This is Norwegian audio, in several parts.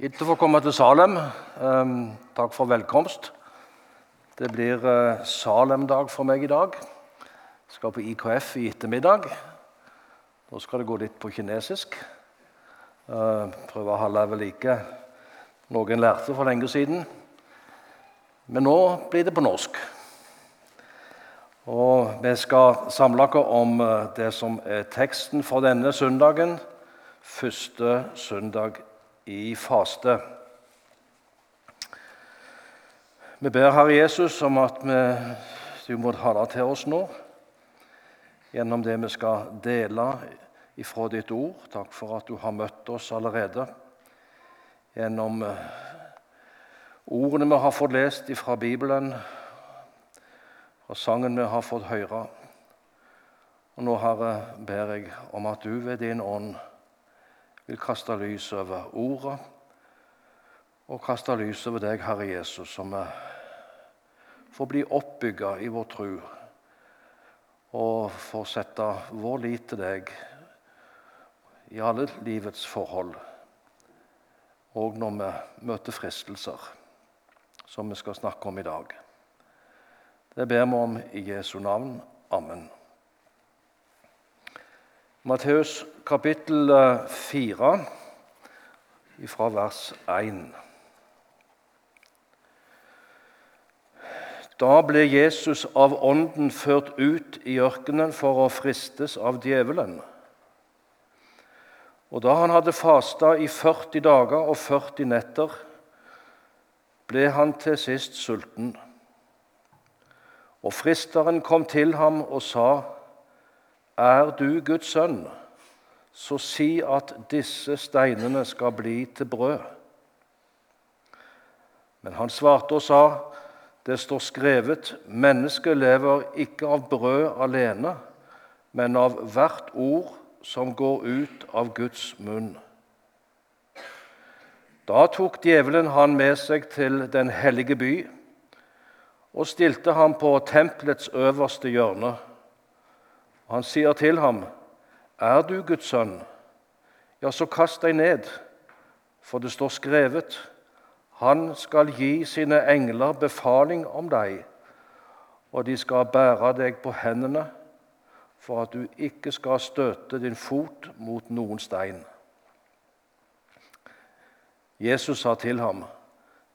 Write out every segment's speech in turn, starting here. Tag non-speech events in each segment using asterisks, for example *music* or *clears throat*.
Gitt å få komme til Salem. Ehm, takk for velkomst. Det blir eh, Salem-dag for meg i dag. Jeg skal på IKF i ettermiddag. Nå skal det gå litt på kinesisk. Eh, prøve å holde ved like noe en lærte for lenge siden. Men nå blir det på norsk. Og vi skal samle oss om eh, det som er teksten for denne søndagen. Første søndag i faste. Vi ber Herre Jesus om at vi, du må tale til oss nå gjennom det vi skal dele ifra ditt ord. Takk for at du har møtt oss allerede gjennom eh, ordene vi har fått lest fra Bibelen, og sangen vi har fått høre. Og nå, Herre, ber jeg om at du ved din ånd vil kaste lys over ordet og kaste lys over deg, Herre Jesus, som får bli oppbygga i vår tro og får sette vår lit til deg i alle livets forhold, og når vi møter fristelser, som vi skal snakke om i dag. Det ber vi om i Jesu navn. Amen. Matteus kapittel 4, eh, fra vers 1. Da ble Jesus av Ånden ført ut i ørkenen for å fristes av djevelen. Og da han hadde fasta i 40 dager og 40 netter, ble han til sist sulten. Og fristeren kom til ham og sa:" Er du Guds sønn, så si at disse steinene skal bli til brød. Men han svarte og sa, det står skrevet, mennesket lever ikke av brød alene, men av hvert ord som går ut av Guds munn. Da tok djevelen han med seg til den hellige by og stilte ham på tempelets øverste hjørne Han sier til ham, 'Er du Guds sønn, ja, så kast deg ned.' For det står skrevet, 'Han skal gi sine engler befaling om deg,' 'og de skal bære deg på hendene, for at du ikke skal støte din fot mot noen stein.' Jesus sa til ham,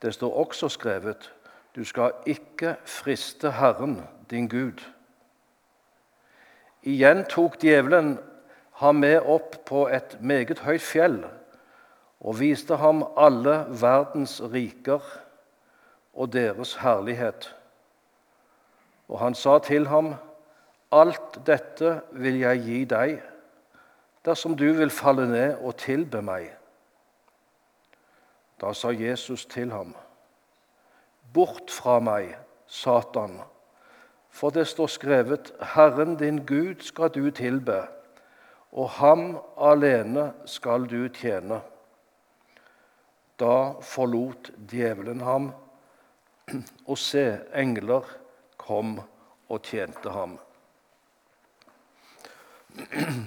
'Det står også skrevet:" Du skal ikke friste Herren, din Gud. Igjen tok djevelen ham med opp på et meget høyt fjell og viste ham alle verdens riker og deres herlighet. Og han sa til ham, 'Alt dette vil jeg gi deg, dersom du vil falle ned og tilbe meg.' Da sa Jesus til ham, 'Bort fra meg, Satan.' For det står skrevet:" Herren din Gud skal du tilbe, og ham alene skal du tjene. Da forlot djevelen ham, *clears throat* og se, engler kom og tjente ham. *clears throat*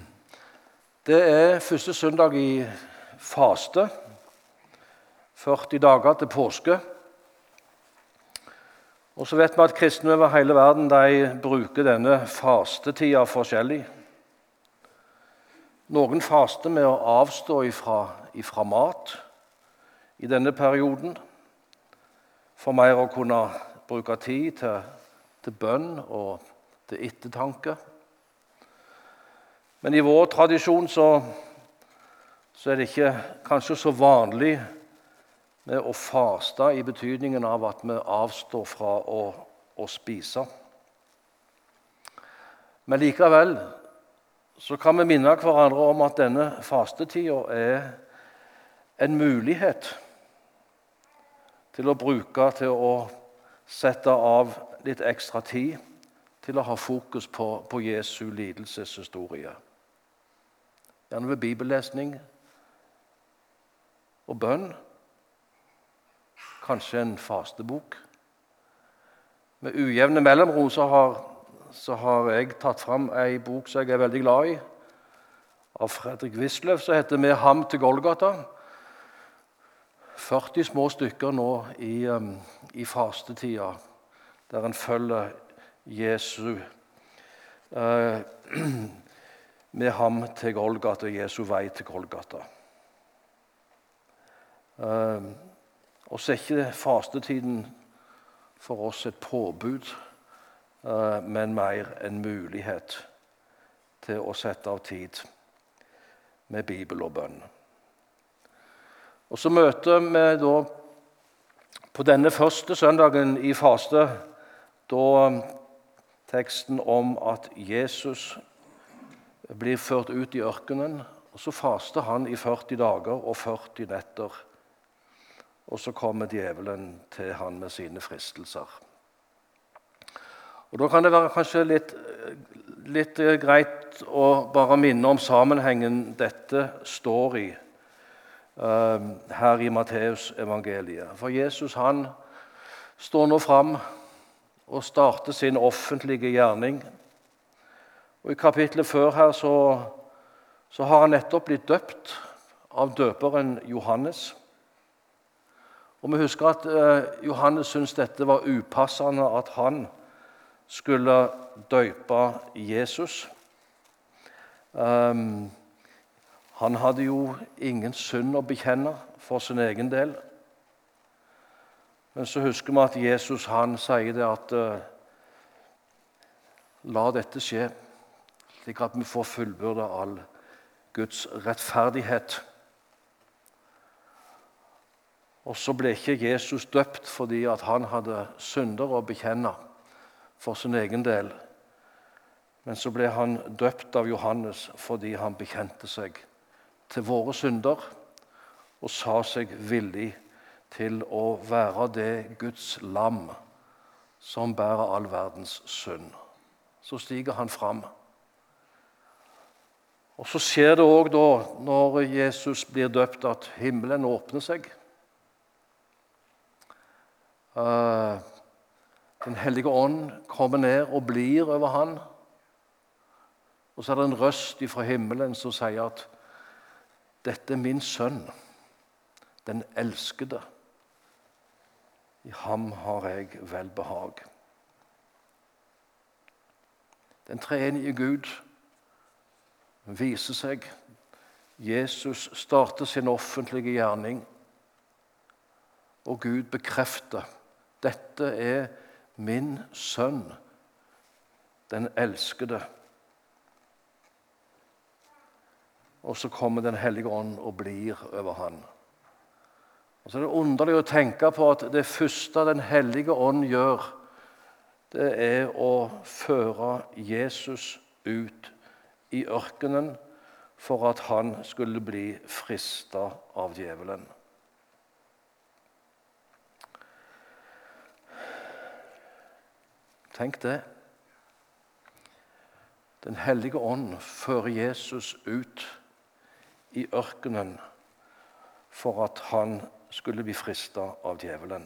Det er første søndag i faste, 40 dager til påske. Og så vet vi at Kristne over hele verden de bruker denne fastetida forskjellig. Noen faster med å avstå ifra, ifra mat i denne perioden for mer å kunne bruke tid til, til bønn og til ettertanke. Men i vår tradisjon så, så er det ikke kanskje så vanlig med å faste i betydningen av at vi avstår fra å, å spise. Men likevel så kan vi minne hverandre om at denne fastetida er en mulighet til å bruke til å sette av litt ekstra tid til å ha fokus på, på Jesu lidelseshistorie. Gjerne ved bibellesning og bønn kanskje en fastebok. Med ujevne mellomrom så har, så har jeg tatt fram ei bok som jeg er veldig glad i, av Fredrik Wisløff, som heter 'Med ham til Golgata'. 40 små stykker nå i, um, i fastetida, der en følger Jesu uh, *clears throat* med ham til Golgata, Jesu vei til Golgata. Uh, og så er ikke fastetiden for oss et påbud, uh, men mer en mulighet til å sette av tid med Bibel og bønn. Og Så møter vi da på denne første søndagen i faste da teksten om at Jesus blir ført ut i ørkenen. og Så faster han i 40 dager og 40 netter. Og så kommer djevelen til han med sine fristelser. Og Da kan det være kanskje litt, litt greit å bare minne om sammenhengen dette står i uh, her i Matteusevangeliet. For Jesus han står nå fram og starter sin offentlige gjerning. Og I kapittelet før her så, så har han nettopp blitt døpt av døperen Johannes. Og Vi husker at eh, Johannes syntes dette var upassende at han skulle døype Jesus. Um, han hadde jo ingen synd å bekjenne for sin egen del. Men så husker vi at Jesus han sier det at uh, La dette skje, slik at vi får fullbyrda all Guds rettferdighet. Og så ble ikke Jesus døpt fordi han hadde synder å bekjenne for sin egen del. Men så ble han døpt av Johannes fordi han bekjente seg til våre synder og sa seg villig til å være det Guds lam som bærer all verdens synd. Så stiger han fram. Og Så skjer det òg da, når Jesus blir døpt, at himmelen åpner seg. Eh, Den hellige ånd kommer ned og blir over han. Og så er det en røst fra himmelen som sier at dette er min sønn, den elskede. I ham har jeg velbehag. Den treenige Gud viser seg. Jesus starter sin offentlige gjerning, og Gud bekrefter dette er min sønn, den elskede. Og så kommer Den hellige ånd og blir over han. Og så er det underlig å tenke på at det første Den hellige ånd gjør, det er å føre Jesus ut i ørkenen for at han skulle bli frista av djevelen. Tenk det. Den hellige ånd fører Jesus ut i ørkenen for at han skulle bli frista av djevelen.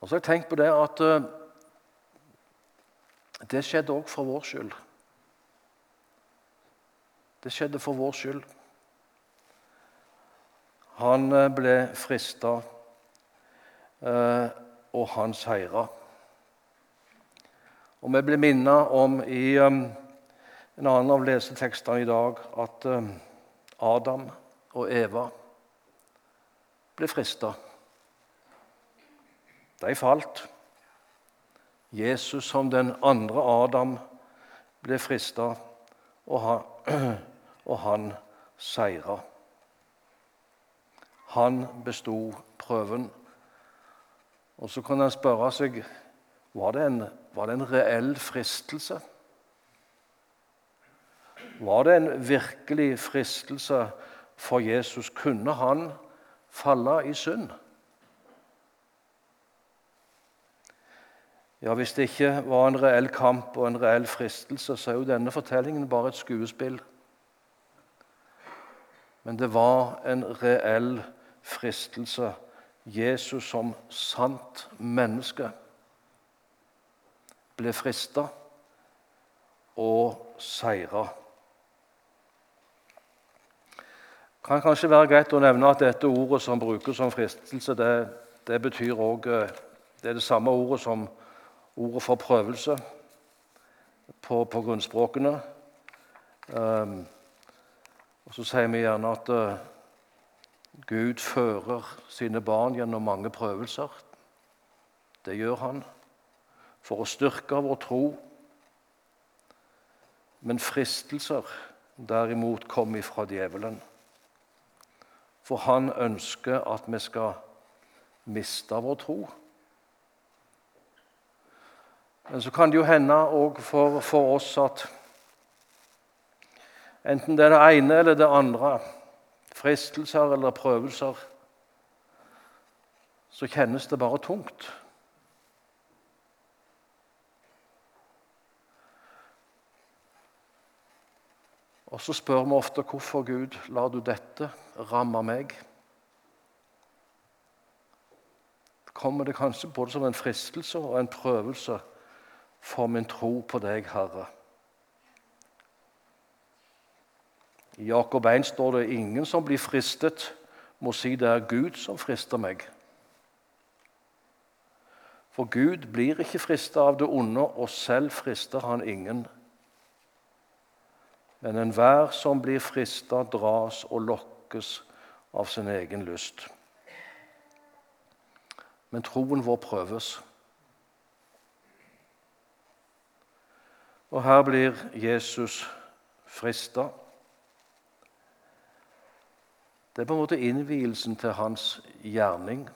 Og så har jeg tenkt på det at uh, det skjedde òg for vår skyld. Det skjedde for vår skyld. Han uh, ble frista, uh, og han seira. Og vi blir minnet om i um, en annen av lesetekstene i dag at um, Adam og Eva ble frista. De falt. Jesus som den andre Adam ble frista, og han, *clears throat* og han seira. Han besto prøven. Og så kan en spørre seg var det en, var det en reell fristelse. Var det en virkelig fristelse for Jesus? Kunne han falle i synd? Ja, Hvis det ikke var en reell kamp og en reell fristelse, så er jo denne fortellingen bare et skuespill. Men det var en reell fristelse. Jesus som sant menneske ble frista og seira. kan kanskje være greit å nevne at dette ordet som brukes som fristelse, det, det betyr også, det er det samme ordet som ordet for prøvelse på, på grunnspråkene. Um, og Så sier vi gjerne at uh, Gud fører sine barn gjennom mange prøvelser. Det gjør han for å styrke vår tro. Men fristelser derimot kommer ifra djevelen. For han ønsker at vi skal miste vår tro. Men så kan det jo hende òg for, for, oss at enten det er det ene eller det andre, fristelser eller prøvelser, så kjennes det bare tungt. Og så spør vi ofte hvorfor Gud lar du dette ramme meg. Kommer det kanskje både som en fristelse og en prøvelse for min tro på deg, Herre? I Jakob 1 står det ingen som blir fristet, må si det er Gud som frister meg. For Gud blir ikke fristet av det onde, og selv frister han ingen. Men enhver som blir frista, dras og lokkes av sin egen lyst. Men troen vår prøves. Og her blir Jesus frista. Det er på en måte innvielsen til hans gjerning,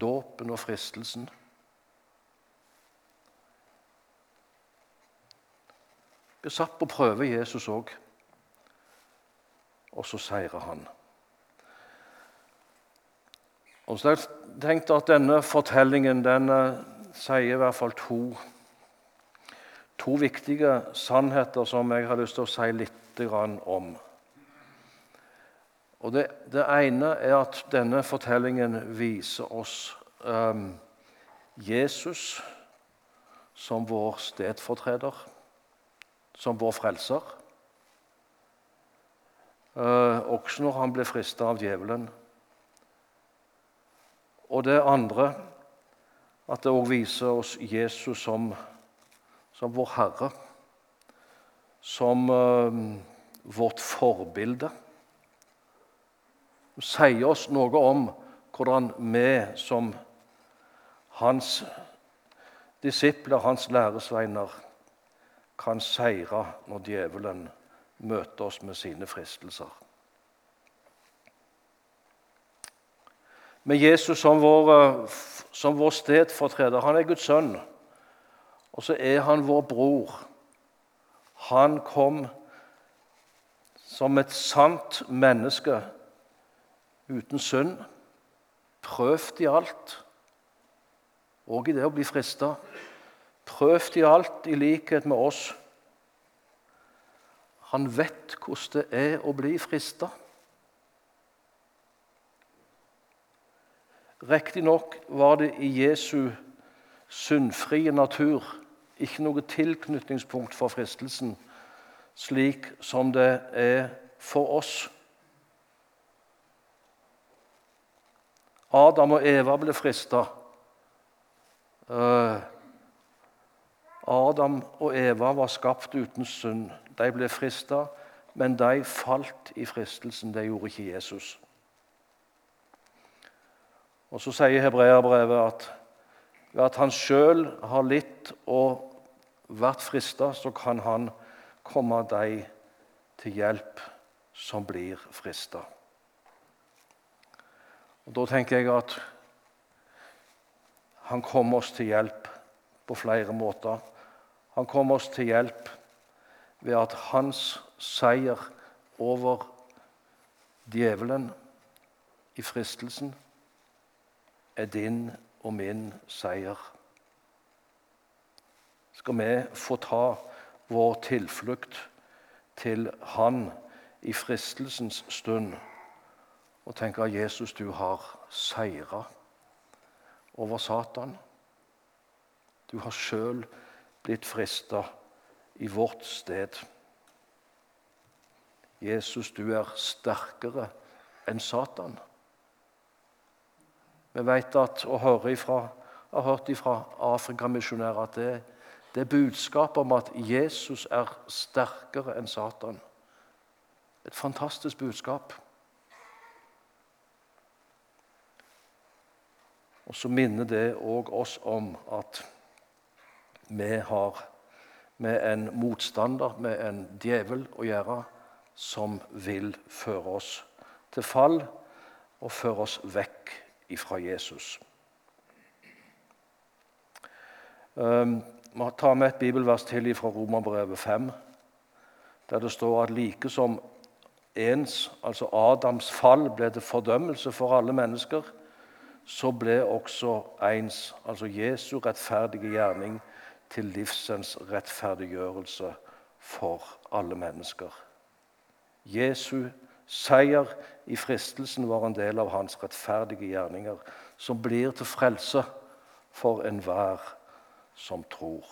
dåpen og fristelsen. Vi satt på prøve, Jesus òg. Og så seirer han. Og så har jeg tenkt at Denne fortellingen den uh, sier i hvert fall to, to viktige sannheter som jeg har lyst til å si litt om. Og det, det, ene er at denne fortellingen viser oss um, Jesus som vår stedfortreder som vår frelser. Uh, også når han ble frista av djevelen. Og det andre at det òg viser oss Jesus som, som vår Herre. Som uh, vårt forbilde. Det sier oss noe om hvordan vi som hans disipler, hans læresveiner, kan seire når djevelen møter oss med sine fristelser. Med Jesus som vår, som vår stedfortreder. Han er Guds sønn, og så er han vår bror. Han kom som et sant menneske uten synd, prøvd i alt, og i det å bli frista prøvd i alt i likhet med oss. Han vet hvordan det er å bli frista. Riktignok var det i Jesu syndfrie natur ikke noe tilknytningspunkt for fristelsen, slik som det er for oss. Adam og Eva ble frista. Uh, Adam og Eva var skapt uten synd. De ble frista, men de falt i fristelsen. Det gjorde ikke Jesus. Og Så sier hebreerbrevet at ved at han sjøl har litt og vært frista, så kan han komme deg til hjelp som blir frista. Da tenker jeg at han kommer oss til hjelp på flere måter. Han kom oss til hjelp ved at hans seier over djevelen i fristelsen er din og min seier. Skal vi få ta vår tilflukt til Han i fristelsens stund og tenke at Jesus, du har seira over Satan. Du har sjøl blitt frista i vårt sted. Jesus, du er sterkere enn Satan. Vi vet at, og hører ifra, har hørt fra Afrikamisjonærer at det, det er budskapet om at Jesus er sterkere enn Satan. Et fantastisk budskap. Og så minner det òg oss om at vi har med en motstander, med en djevel, å gjøre som vil føre oss til fall og føre oss vekk ifra Jesus. Um, vi tar med et bibelvers til fra Romerbrevet 5, der det står at like som ens, altså Adams fall, ble til fordømmelse for alle mennesker, så ble også ens, altså Jesu rettferdige gjerning, til livsens rettferdiggjørelse for alle mennesker. Jesu seier i fristelsen var en del av hans rettferdige gjerninger, som blir til frelse for enhver som tror.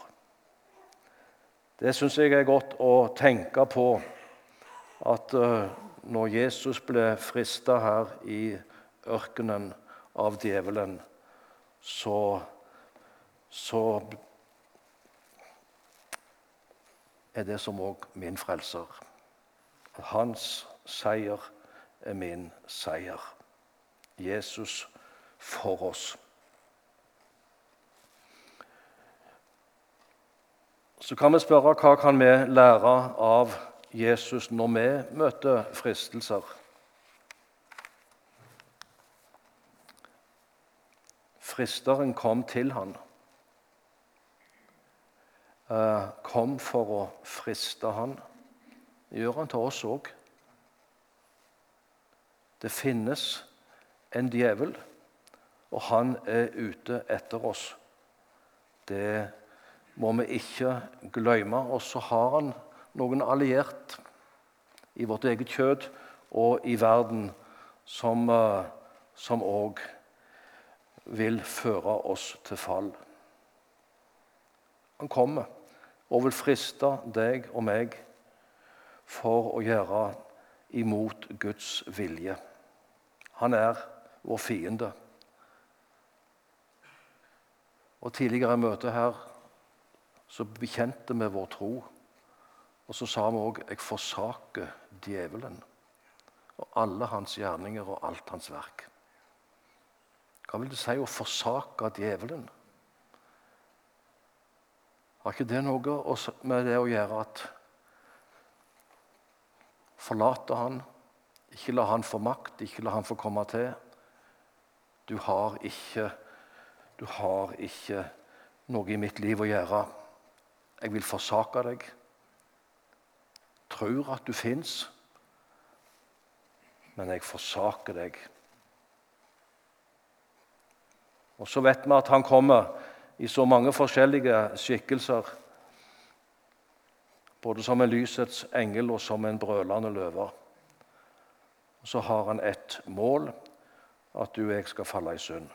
Det syns jeg er godt å tenke på at uh, når Jesus ble frista her i ørkenen av djevelen, så, så er det som òg min frelser. Hans seier er min seier. Jesus for oss. Så kan vi spørre hva kan vi lære av Jesus når vi møter fristelser. Fristeren kom til han. Eh, kom for å friste han. Det gjør han til oss òg. Det finnes en djevel, og han er ute etter oss. Det må vi ikke glemme. Og så har han noen alliert i vårt eget kjød og i verden som òg eh, vil føre oss til fall. Han kommer og vil friste deg og meg for å gjøre imot Guds vilje. Han er vår fiende. Og Tidligere i møtet her så bekjente vi vår tro. Og så sa vi òg 'Jeg forsaker djevelen' og alle hans gjerninger og alt hans verk. Hva vil det si å forsake djevelen? Har ikke det noe med det å gjøre at forlate han, ikke la han få makt, ikke la han få komme til. Du har ikke, du har ikke noe i mitt liv å gjøre. Jeg vil forsake deg. Tror at du fins, men jeg forsaker deg. Og så vet vi at han kommer i så mange forskjellige skikkelser. Både som en lysets engel og som en brølende løve. Og så har han ett mål at du og jeg skal falle i synd.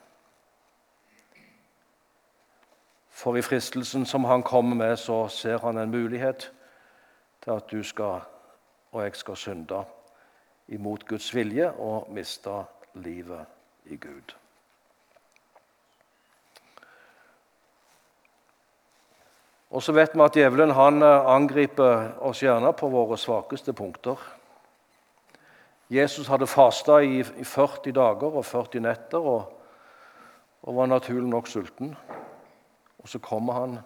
For i fristelsen som han kommer med, så ser han en mulighet til at du skal, og jeg skal synde imot Guds vilje og miste livet i Gud. Og så vet vi at djevelen han angriper oss gjerne på våre svakeste punkter. Jesus hadde fasta i 40 dager og 40 netter og, og var naturlig nok sulten. Og så kommer han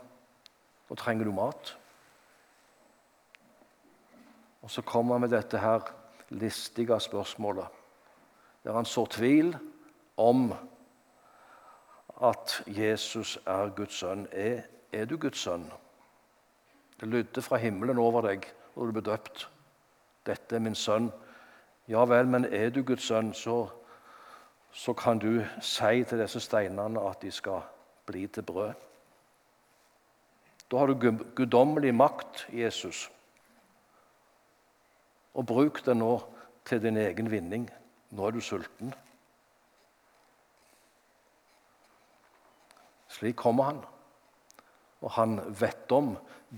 og trenger du mat. Og så kommer han med dette her listige spørsmålet, der han sår tvil om at Jesus er Guds sønn. Er, er du Guds sønn? Det lydde fra himmelen over deg når du ble døpt. Dette er min sønn ja vel, men er du Guds sønn, så, så kan du si til disse steinene at de skal bli til brød. Da har du guddommelig makt, Jesus. Og bruk det nå til din egen vinning. Nå er du sulten. Slik kommer han. Og han vet om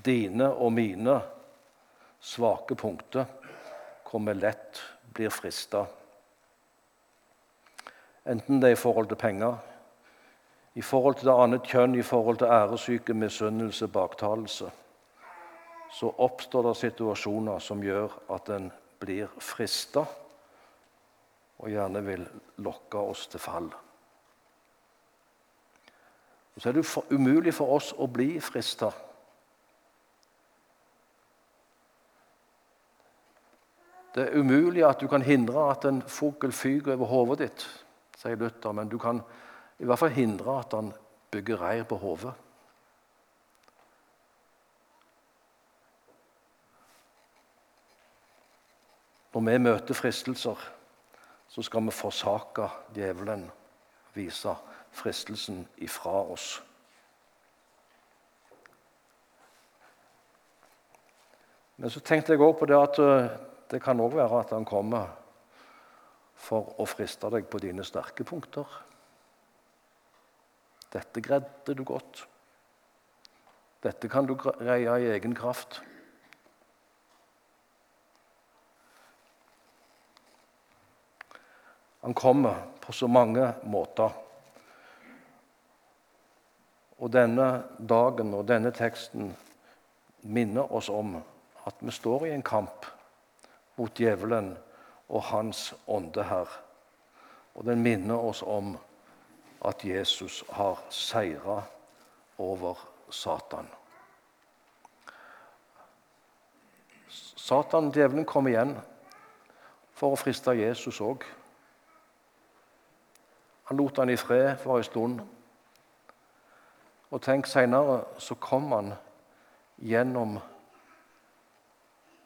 dine og mine svake punkter, hvor vi lett blir frista. enten det er i forhold til penger, i forhold til det annet kjønn, i forhold til æresyke, misunnelse, baktalelse, så oppstår det situasjoner som gjør at en blir frista og gjerne vil lokke oss til fall. Så er det umulig for oss å bli frista. Det er umulig at du kan hindre at en fugl fyker over hodet ditt, sier Luther, men du kan i hvert fall hindre at han bygger reir på hodet. Når vi møter fristelser, så skal vi forsake djevelen, vise fristelsen ifra oss. Men så tenkte jeg òg på det at eh, det kan òg være at han kommer for å friste deg på dine sterke punkter. Dette greide du godt. Dette kan du greie i egen kraft. Han kommer på så mange måter. Og denne dagen og denne teksten minner oss om at vi står i en kamp mot djevelen og hans ånde her. Og den minner oss om at Jesus har seira over Satan. Satan, djevelen, kom igjen for å friste Jesus òg. Han lot han i fred for en stund. Og tenk, seinere så kom han gjennom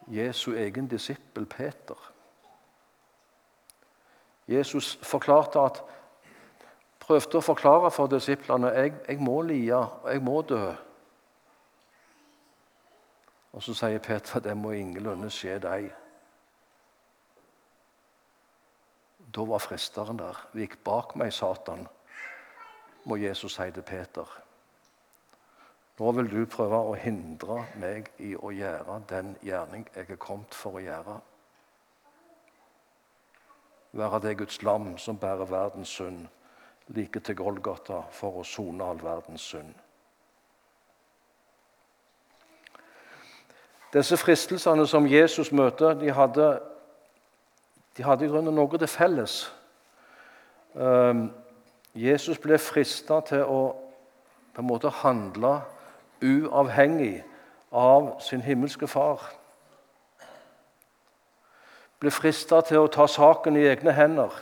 Jesu egen disippel Peter. Jesus forklarte at prøvde å forklare for disiplene jeg, jeg må lide, og jeg må dø. Og så sier Peter det må ingenlunde skje deg. Da var fristeren der. Vik bak meg, Satan, må Jesus si til Peter. Nå vil du prøve å hindre meg i å gjøre den gjerning jeg er kommet for å gjøre. Være det Guds lam som bærer verdens synd like til Golgata for å sone all verdens synd. Disse fristelsene som Jesus møter, de hadde, de hadde i grunnen noe til felles. Um, Jesus ble frista til å på en måte handle uavhengig av sin himmelske far. Ble frista til å ta saken i egne hender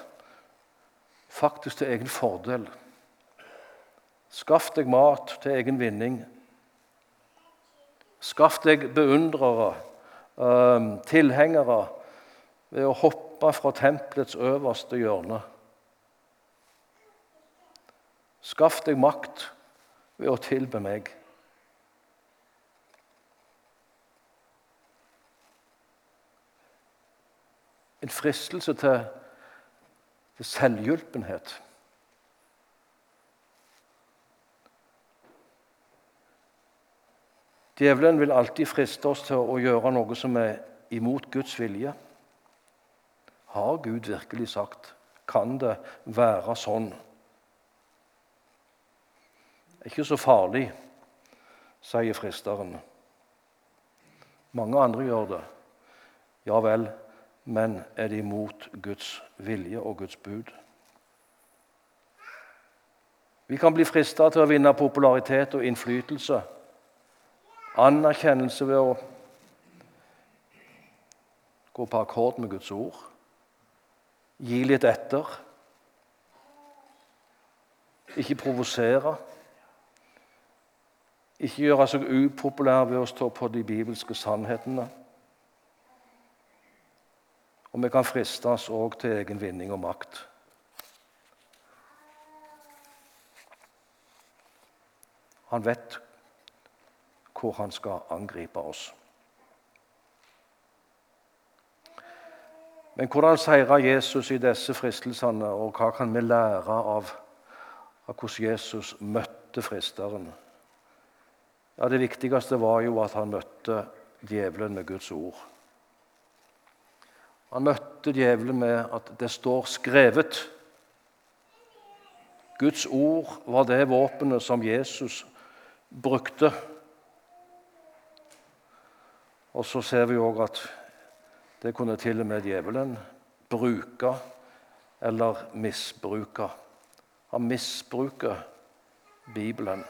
faktisk til egen fordel. Skaff deg mat til egen vinning. Skaff deg beundrere, ehm, tilhengere, ved å hoppe fra tempelets øverste hjørne. Skaff deg makt ved å tilbe meg. En fristelse til til selvhjulpenhet. Djevelen vil alltid friste oss til å gjøre noe som er imot Guds vilje. Har Gud virkelig sagt? Kan det være sånn? Det er ikke så farlig, sier fristeren. Mange andre gjør det. Ja vel, men er det imot Guds vilje og Guds bud? Vi kan bli frista til å vinne popularitet og innflytelse, anerkjennelse ved å gå på akkord med Guds ord, gi litt etter, ikke provosere, ikke gjøre seg upopulær ved å stå på de bibelske sannhetene. Og vi kan fristes òg til egen vinning og makt. Han vet hvor han skal angripe oss. Men hvordan seira Jesus i disse fristelsene, og hva kan vi lære av, av hvordan Jesus møtte fristeren? Ja, Det viktigste var jo at han møtte djevelen med Guds ord. Han møtte djevelen med at det står skrevet. Guds ord var det våpenet som Jesus brukte. Og så ser vi òg at det kunne til og med djevelen bruke eller misbruke. Han misbruker Bibelen.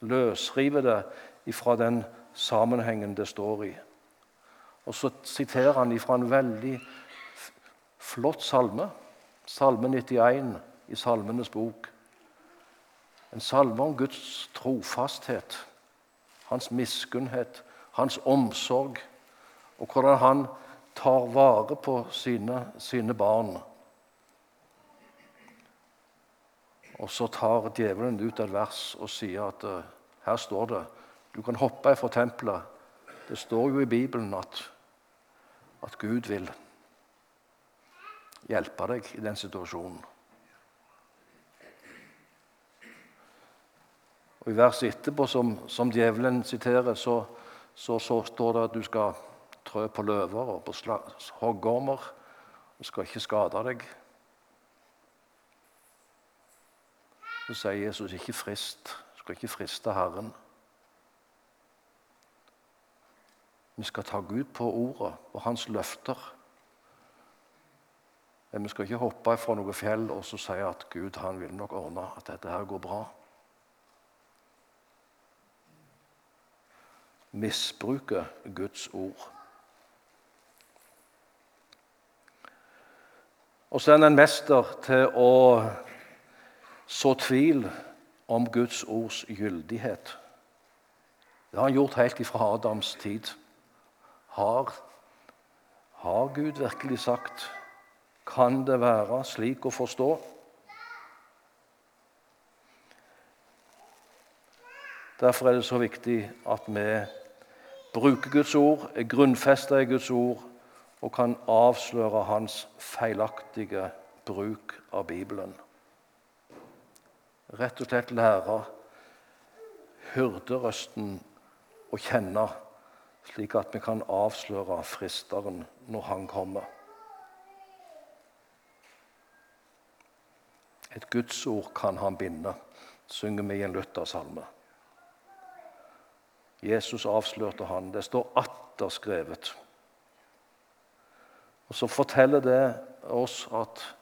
Løsriver det ifra den sammenhengen det står i. Og så siterer han ifra en veldig flott salme, salme 91 i Salmenes bok. En salme om Guds trofasthet, hans miskunnhet, hans omsorg, og hvordan han tar vare på sine, sine barn. Og så tar djevelen ut et vers og sier at uh, her står det du kan hoppe fra tempelet. Det står jo i Bibelen at, at Gud vil hjelpe deg i den situasjonen. Og I verset etterpå, som, som djevelen siterer, så, så, så, står det at du skal trø på løver og på hoggormer. Du skal ikke skade deg. Så sier Jesus ikke frist. Du skal ikke friste Herren. Vi skal ta Gud på ordet og hans løfter. Men vi skal ikke hoppe fra noe fjell og så si at Gud han vil nok ordne at dette her går bra. Misbruke Guds ord. Og så er han en mester til å så tvil om Guds ords gyldighet. Det har han gjort helt ifra Adams tid. Har, har Gud virkelig sagt? Kan det være slik å forstå? Derfor er det så viktig at vi bruker Guds ord, er grunnfesta i Guds ord og kan avsløre hans feilaktige bruk av Bibelen rett og slett lære hyrderøsten å kjenne, slik at vi kan avsløre fristeren når han kommer. Et gudsord kan han binde, synger vi i en Luthersalme. Jesus avslørte han. Det står atter skrevet. Og Så forteller det oss at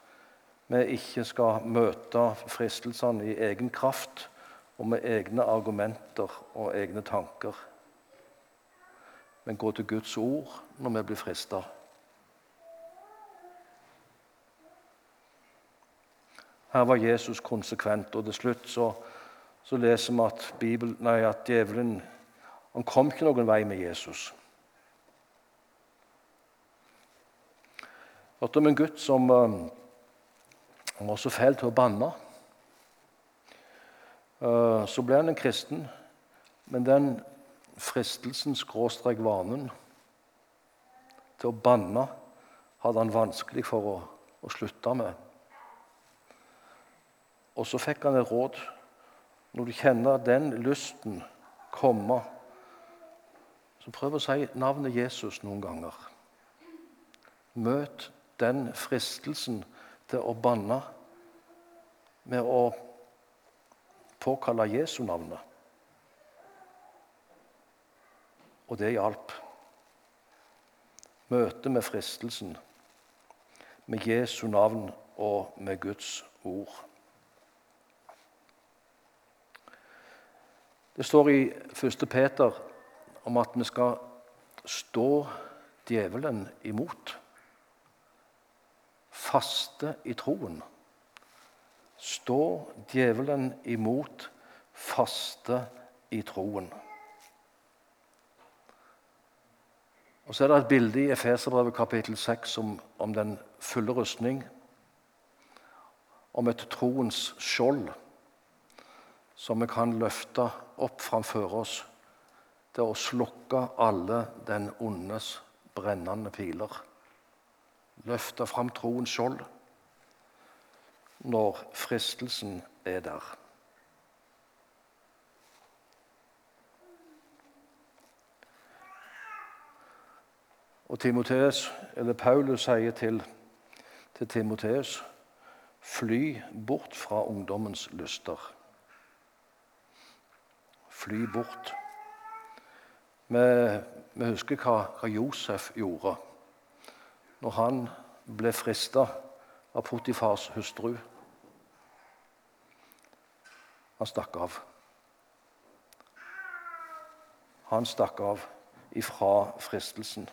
vi ikke skal møte fristelsene i egen kraft og med egne argumenter og egne tanker, men gå til Guds ord når vi blir frista. Her var Jesus konsekvent, og til slutt så, så leser vi at, Bibel, nei, at djevelen han kom ikke noen vei med Jesus. Jeg hørte om en gutt som um, han var så fæl til å banne. Eh, så ble han en kristen, men den fristelsen, skråstrek vanen, til å banne hadde han vanskelig for å, å slutte med. Og så fikk han et råd. Når du kjenner den lysten komme, så prøv å si navnet Jesus noen ganger. Møt den fristelsen til å banne med å påkalle Jesu navnet. Og det hjalp. Møtet med fristelsen med Jesu navn og med Guds ord. Det står i 1. Peter om at vi skal stå djevelen imot faste i troen. Stå djevelen imot, faste i troen. Og Så er det et bilde i Efeserbrevet kapittel 6 om, om den fulle rustning. Om et troens skjold som vi kan løfte opp framfor oss til å slukke alle den ondes brennende piler løfte fram troens skjold når fristelsen er der. Og Timoteus, eller Paulus sier til, til Timoteus Fly bort fra ungdommens lyster. Fly bort. Vi, vi husker hva, hva, Josef gjorde når han ble frista av Potifars hustru. Han stakk av. Han stakk av ifra fristelsen.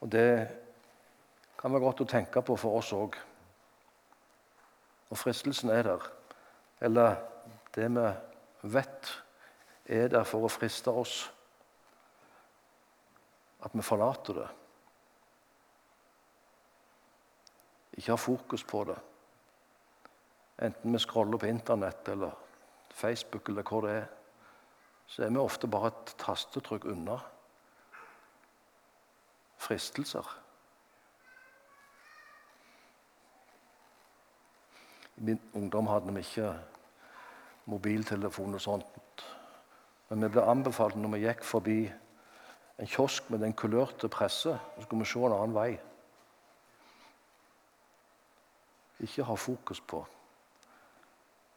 Og det kan være godt å tenke på for oss òg. Og fristelsen er der. Eller det vi vet er der for å friste oss. At vi forlater det. Ikke har fokus på det. Enten vi scroller på Internett eller Facebook eller hvor det er, så er vi ofte bare et tastetrykk unna fristelser. I min ungdom hadde vi ikke mobiltelefon og sånt. Men vi ble anbefalt når vi gikk forbi en kiosk med den kulørte presse, så skulle vi se en annen vei. Ikke ha fokus på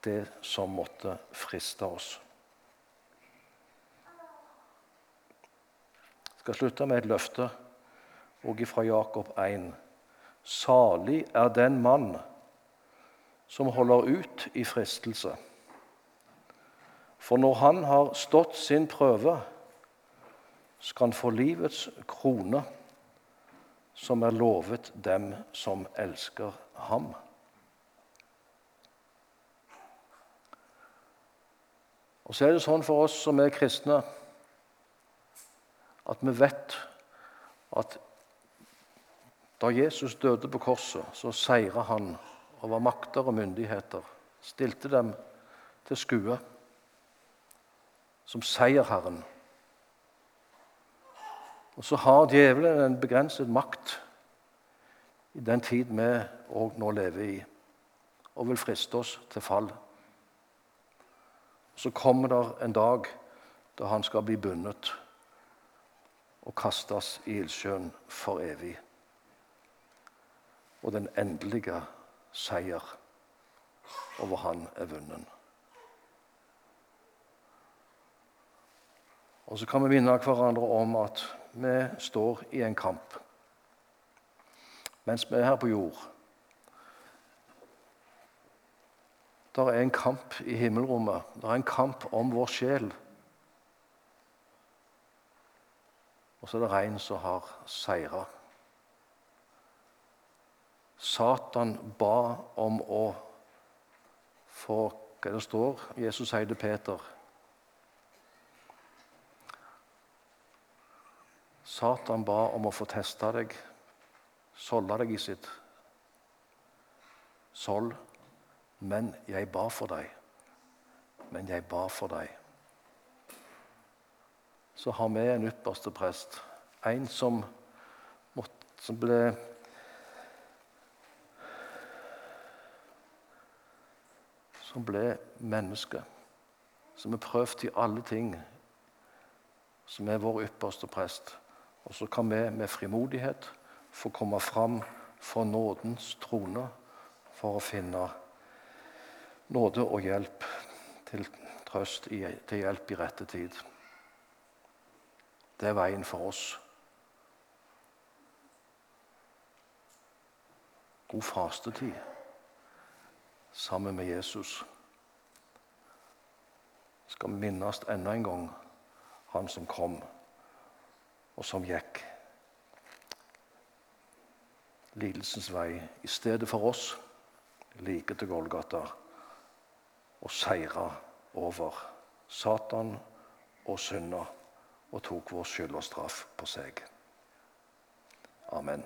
det som måtte friste oss. Jeg skal slutte med et løfte, også fra Jakob 1. Salig er den mann som holder ut i fristelse. For når han har stått sin prøve, skal han få livets krone, som er lovet dem som elsker ham. Og så er det sånn for oss som er kristne, at vi vet at da Jesus døde på korset, så seira han over makter og myndigheter, stilte dem til skue som seierherren. Og så har djevelen en begrenset makt i den tid vi òg nå lever i, og vil friste oss til fall. Så kommer det en dag da han skal bli bundet og kastes i ildsjøen for evig. Og den endelige seier over han er vunnet. Og så kan vi minne hverandre om at vi står i en kamp mens vi er her på jord. Det er en kamp i himmelrommet. Det er en kamp om vår sjel. Og så er det en som har seira. Satan ba om å få hva det står Jesus sier til Peter. Satan ba om å få teste deg, solde deg i sitt sold. Men jeg ba for deg. Men jeg ba for deg. Så har vi en ypperste prest, en som, måtte, som ble som ble menneske, som er prøvd i alle ting, som er vår ypperste prest. Og så kan vi med frimodighet få komme fram for nådens trone for å finne nåde og hjelp til trøst, til hjelp i rette tid. Det er veien for oss. God fastetid sammen med Jesus skal minnes enda en gang han som kom, og som gikk lidelsens vei i stedet for oss, like til Golgata, og seira over Satan og synda og tok vår skyld og straff på seg. Amen.